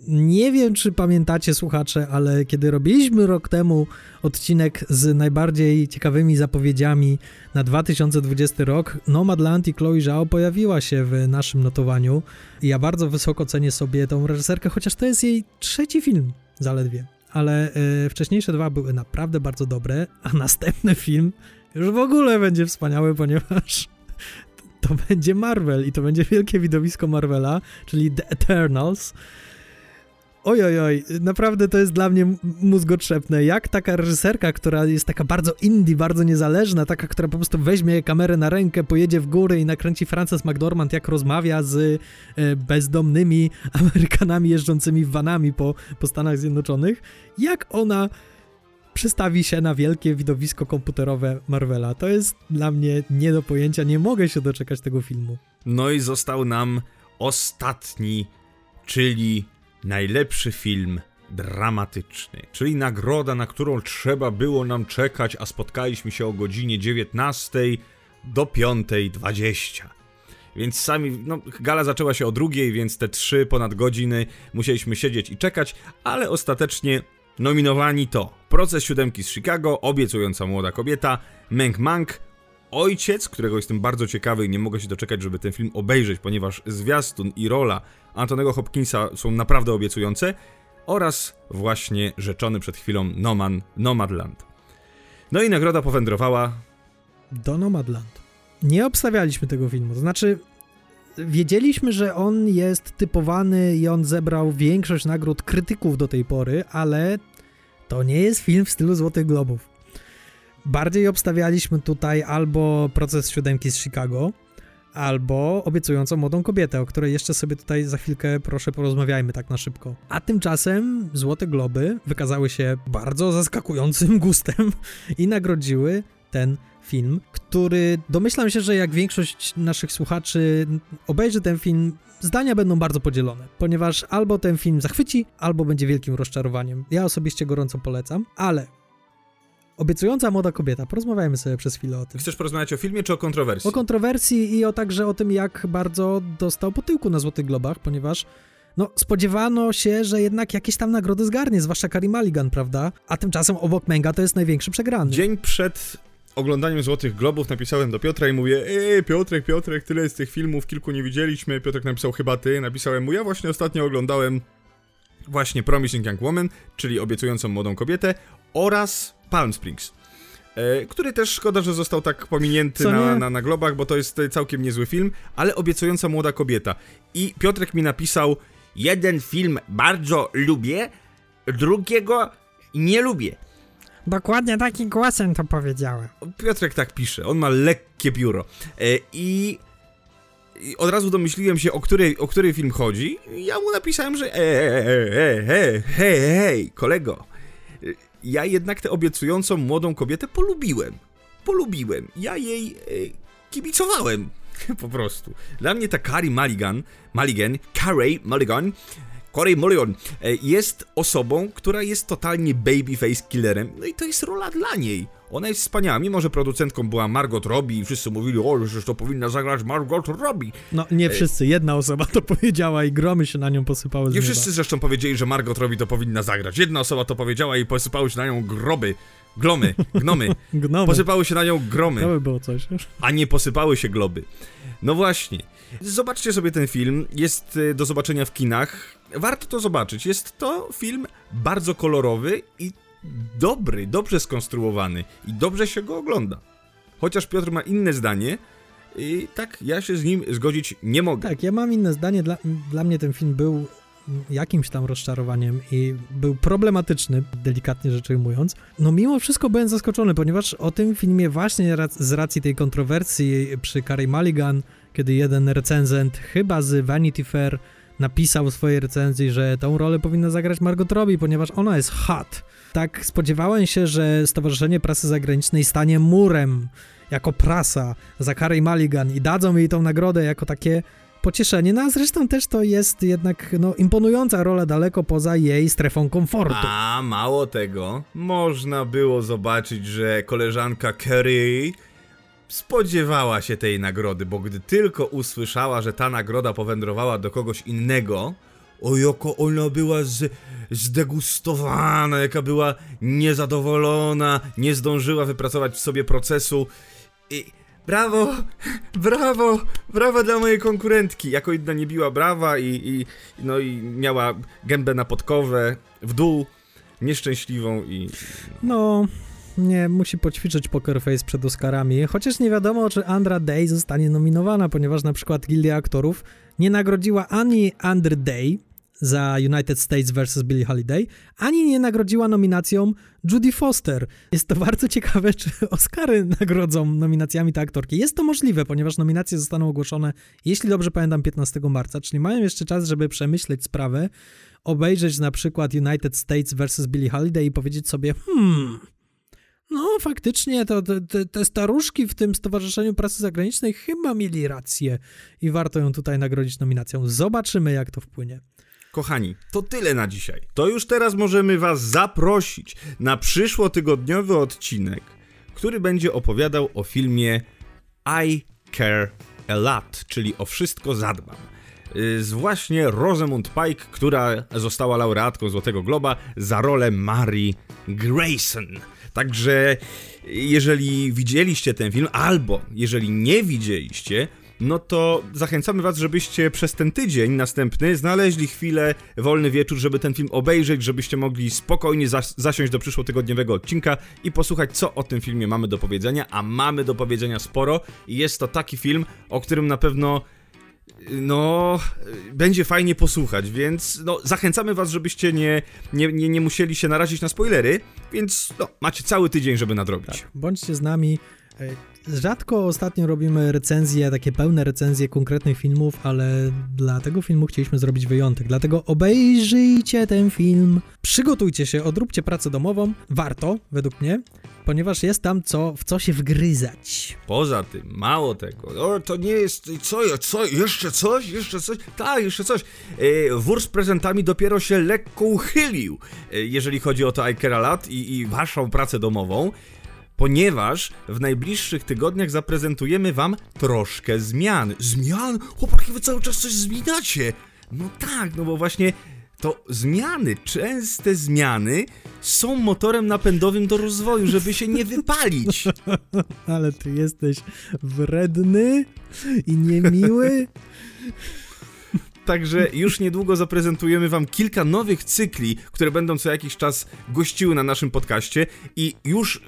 nie wiem, czy pamiętacie, słuchacze, ale kiedy robiliśmy rok temu odcinek z najbardziej ciekawymi zapowiedziami na 2020 rok, Nomadland i Chloe Zhao pojawiła się w naszym notowaniu. I ja bardzo wysoko cenię sobie tą reżyserkę, chociaż to jest jej trzeci film zaledwie. Ale y, wcześniejsze dwa były naprawdę bardzo dobre, a następny film Już w ogóle będzie wspaniały, ponieważ to będzie Marvel i to będzie wielkie widowisko Marvela, czyli The Eternals. Oj, oj, naprawdę to jest dla mnie mózgotrzepne. Jak taka reżyserka, która jest taka bardzo indie, bardzo niezależna, taka, która po prostu weźmie kamerę na rękę, pojedzie w góry i nakręci Frances McDormand, jak rozmawia z e, bezdomnymi Amerykanami jeżdżącymi vanami po, po Stanach Zjednoczonych, jak ona przestawi się na wielkie widowisko komputerowe Marvela. To jest dla mnie nie do pojęcia, nie mogę się doczekać tego filmu. No i został nam ostatni, czyli najlepszy film dramatyczny, czyli nagroda, na którą trzeba było nam czekać, a spotkaliśmy się o godzinie 19 do 5.20. Więc sami, no, gala zaczęła się o drugiej, więc te trzy ponad godziny musieliśmy siedzieć i czekać, ale ostatecznie nominowani to Proces siódemki z Chicago, Obiecująca młoda kobieta, Mank Mank, Ojciec, którego jestem bardzo ciekawy i nie mogę się doczekać, żeby ten film obejrzeć, ponieważ zwiastun i rola Antonego Hopkinsa są naprawdę obiecujące, oraz właśnie rzeczony przed chwilą Noman, Nomadland. No i nagroda powędrowała Do Nomadland. Nie obstawialiśmy tego filmu, to znaczy wiedzieliśmy, że on jest typowany i on zebrał większość nagród krytyków do tej pory, ale to nie jest film w stylu Złotych Globów. Bardziej obstawialiśmy tutaj albo Proces Siódemki z Chicago, albo Obiecującą Młodą Kobietę, o której jeszcze sobie tutaj za chwilkę proszę porozmawiajmy tak na szybko. A tymczasem Złote Globy wykazały się bardzo zaskakującym gustem i nagrodziły ten film, który domyślam się, że jak większość naszych słuchaczy obejrzy ten film, zdania będą bardzo podzielone, ponieważ albo ten film zachwyci, albo będzie wielkim rozczarowaniem. Ja osobiście gorąco polecam, ale obiecująca młoda kobieta, porozmawiajmy sobie przez chwilę o tym. Chcesz porozmawiać o filmie czy o kontrowersji? O kontrowersji i o także o tym, jak bardzo dostał po tyłku na Złotych Globach, ponieważ no, spodziewano się, że jednak jakieś tam nagrody zgarnie, zwłaszcza Karim Mulligan, prawda? A tymczasem obok Menga to jest największy przegrany. Dzień przed oglądaniem Złotych Globów napisałem do Piotra i mówię Ej, Piotrek, Piotrek, tyle jest tych filmów, kilku nie widzieliśmy. Piotrek napisał chyba ty. Napisałem mu, ja właśnie ostatnio oglądałem właśnie Promising Young Woman, czyli Obiecującą Młodą Kobietę oraz Palm Springs. E, który też szkoda, że został tak pominięty na, na, na globach, bo to jest e, całkiem niezły film, ale obiecująca młoda kobieta. I Piotrek mi napisał: Jeden film bardzo lubię, drugiego nie lubię. Dokładnie takim głosem to powiedziałem. Piotrek tak pisze, on ma lekkie biuro. E, I, I od razu domyśliłem się, o który, o który film chodzi. Ja mu napisałem, że e, hej, hej, hej, kolego. Ja jednak tę obiecującą młodą kobietę polubiłem. Polubiłem. Ja jej e, kibicowałem. Po prostu. Dla mnie ta Carrie Mulligan, Mulligan, Carrie Mulligan, Corey Mulligan e, jest osobą, która jest totalnie babyface killerem, no i to jest rola dla niej. Ona jest wspaniała, mimo że producentką była Margot Robbie i wszyscy mówili, o, że to powinna zagrać Margot Robbie. No, nie wszyscy, jedna osoba to powiedziała i gromy się na nią posypały z Nie nieba. wszyscy zresztą powiedzieli, że Margot Robbie to powinna zagrać. Jedna osoba to powiedziała i posypały się na nią groby, glomy, gnomy. Gnomy. Posypały się na nią gromy. To by było coś. a nie posypały się globy. No właśnie. Zobaczcie sobie ten film. Jest y, do zobaczenia w kinach. Warto to zobaczyć. Jest to film bardzo kolorowy i dobry, dobrze skonstruowany i dobrze się go ogląda. Chociaż Piotr ma inne zdanie, i tak ja się z nim zgodzić nie mogę. Tak, ja mam inne zdanie. Dla, dla mnie ten film był jakimś tam rozczarowaniem i był problematyczny, delikatnie rzecz ujmując. No mimo wszystko byłem zaskoczony, ponieważ o tym filmie właśnie z racji tej kontrowersji przy Carey Mulligan, kiedy jeden recenzent chyba z Vanity Fair napisał w swojej recenzji, że tą rolę powinna zagrać Margot Robbie, ponieważ ona jest hot. Tak spodziewałem się, że Stowarzyszenie Prasy Zagranicznej stanie murem jako prasa za Carey Mulligan i dadzą jej tą nagrodę jako takie pocieszenie. No a zresztą też to jest jednak no, imponująca rola daleko poza jej strefą komfortu. A mało tego, można było zobaczyć, że koleżanka Kerry spodziewała się tej nagrody, bo gdy tylko usłyszała, że ta nagroda powędrowała do kogoś innego, o jaka ona była z, zdegustowana, jaka była niezadowolona, nie zdążyła wypracować w sobie procesu i brawo, brawo, brawo dla mojej konkurentki. Jako inna nie biła brawa i, i, no i miała gębę na podkowę w dół, nieszczęśliwą i... No, nie, musi poćwiczyć Poker Face przed Oscarami, chociaż nie wiadomo, czy Andra Day zostanie nominowana, ponieważ na przykład Gildia Aktorów nie nagrodziła ani Andry Day za United States vs. Billie Holiday, ani nie nagrodziła nominacją Judy Foster. Jest to bardzo ciekawe, czy Oscary nagrodzą nominacjami te aktorki. Jest to możliwe, ponieważ nominacje zostaną ogłoszone, jeśli dobrze pamiętam, 15 marca, czyli mają jeszcze czas, żeby przemyśleć sprawę, obejrzeć na przykład United States vs. Billie Holiday i powiedzieć sobie, hmm, no faktycznie to, te, te staruszki w tym Stowarzyszeniu Prasy Zagranicznej chyba mieli rację i warto ją tutaj nagrodzić nominacją. Zobaczymy, jak to wpłynie. Kochani, to tyle na dzisiaj. To już teraz możemy Was zaprosić na przyszłotygodniowy odcinek, który będzie opowiadał o filmie I Care a Lot, czyli o wszystko zadbam. Y, Z właśnie Rosamund Pike, która została laureatką Złotego Globa za rolę Mary Grayson. Także jeżeli widzieliście ten film, albo jeżeli nie widzieliście, no to zachęcamy Was, żebyście przez ten tydzień następny znaleźli chwilę, wolny wieczór, żeby ten film obejrzeć, żebyście mogli spokojnie zas zasiąść do przyszłotygodniowego odcinka i posłuchać, co o tym filmie mamy do powiedzenia, a mamy do powiedzenia sporo i jest to taki film, o którym na pewno no, będzie fajnie posłuchać, więc no, zachęcamy was, żebyście nie, nie, nie, nie musieli się narazić na spoilery, więc no, macie cały tydzień, żeby nadrobić. Tak, bądźcie z nami. Rzadko ostatnio robimy recenzje, takie pełne recenzje konkretnych filmów, ale dla tego filmu chcieliśmy zrobić wyjątek. Dlatego obejrzyjcie ten film, przygotujcie się, odróbcie pracę domową. Warto, według mnie, ponieważ jest tam co, w co się wgryzać. Poza tym, mało tego, o, to nie jest, co, co, jeszcze coś, jeszcze coś, tak, jeszcze coś. E, wór z prezentami dopiero się lekko uchylił, e, jeżeli chodzi o to Ikera Lat i, i waszą pracę domową, ponieważ w najbliższych tygodniach zaprezentujemy wam troszkę zmian. Zmian? Chłopaki, wy cały czas coś zmieniacie. No tak, no bo właśnie to zmiany, częste zmiany są motorem napędowym do rozwoju, żeby się nie wypalić. Ale ty jesteś wredny i niemiły. Także już niedługo zaprezentujemy wam kilka nowych cykli, które będą co jakiś czas gościły na naszym podcaście i już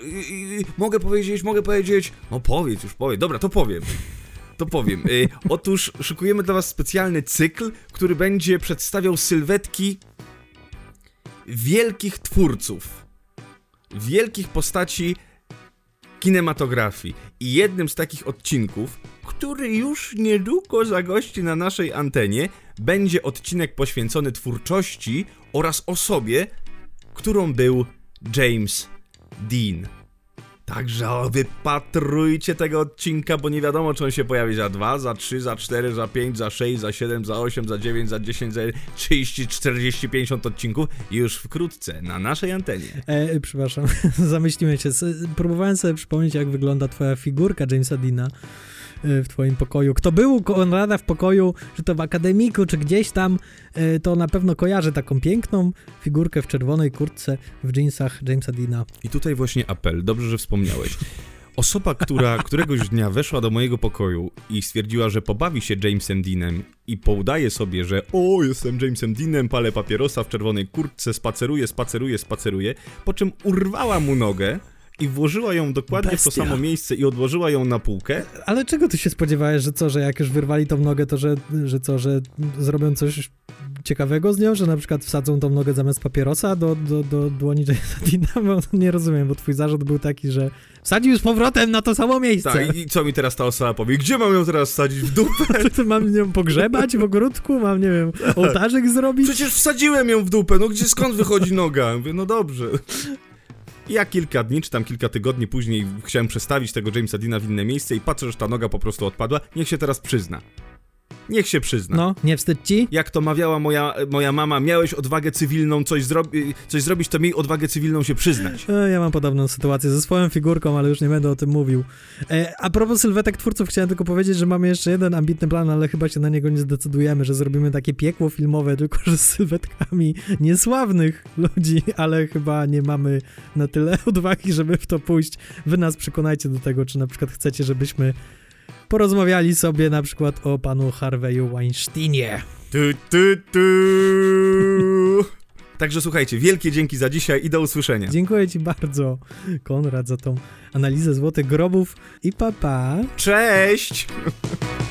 mogę powiedzieć, mogę powiedzieć, no powiedz już, powiedz, dobra, to powiem. To powiem. Yy, otóż szykujemy dla was specjalny cykl, który będzie przedstawiał sylwetki wielkich twórców, wielkich postaci kinematografii. I jednym z takich odcinków, który już niedługo zagości na naszej antenie, będzie odcinek poświęcony twórczości oraz osobie, którą był James Dean. Także wypatrujcie tego odcinka, bo nie wiadomo, czy on się pojawi za 2, za 3, za 4, za 5, za 6, za 7, za 8, za 9, za 10, za 30, 40, 50 odcinków już wkrótce na naszej antenie. E, przepraszam, zamyślimy się. Próbowałem sobie przypomnieć, jak wygląda twoja figurka Jamesa Deana e, w twoim pokoju. Kto był u Konrada w pokoju, czy to w akademiku, czy gdzieś tam, e, to na pewno kojarzy taką piękną figurkę w czerwonej kurtce, w jeansach Jamesa Deana. I tutaj właśnie apel, dobrze, że wspomniałeś. Osoba, która któregoś dnia weszła do mojego pokoju i stwierdziła, że pobawi się Jamesem Deanem i poudaje sobie, że o, jestem Jamesem Deanem, palę papierosa w czerwonej kurtce, spaceruję, spaceruję, spaceruję, po czym urwała mu nogę i włożyła ją dokładnie w to Bestia. samo miejsce i odłożyła ją na półkę. Ale czego ty się spodziewałeś, że co, że jak już wyrwali tą nogę, to że, że co, że zrobią coś ciekawego z nią, że na przykład wsadzą tą nogę zamiast papierosa do, do, do dłoni Jamesa Deana? Bo nie rozumiem, bo twój zarzut był taki, że wsadził z powrotem na to samo miejsce. Tak, i, co mi teraz ta osoba powie? Gdzie mam ją teraz wsadzić? W dupę? To mam ją pogrzebać w ogródku? Mam, nie wiem, ołtarzyk zrobić? Przecież wsadziłem ją w dupę, no gdzie, skąd wychodzi noga? Mówię, no dobrze. Ja kilka dni, czy tam kilka tygodni później chciałem przestawić tego Jamesa Deana w inne miejsce i patrzę, że ta noga po prostu odpadła. Niech się teraz przyzna. Niech się przyzna. No, nie wstyd ci? Jak to mawiała moja, moja mama, miałeś odwagę cywilną coś, zrobi- coś zrobić, to miej odwagę cywilną się przyznać. E, Ja mam podobną sytuację ze swoją figurką, ale już nie będę o tym mówił. E, a propos sylwetek twórców, chciałem tylko powiedzieć, że mamy jeszcze jeden ambitny plan, ale chyba się na niego nie zdecydujemy, że zrobimy takie piekło filmowe, tylko że z sylwetkami niesławnych ludzi, ale chyba nie mamy na tyle odwagi, żeby w to pójść. Wy nas przekonajcie do tego, czy na przykład chcecie, żebyśmy porozmawiali sobie na przykład o panu Harveyu Weinsteinie. Tu, tu, tu. Także słuchajcie, wielkie dzięki za dzisiaj i do usłyszenia. Dziękuję ci bardzo, Konrad, za tą analizę złotych grobów i papa. Pa. Cześć!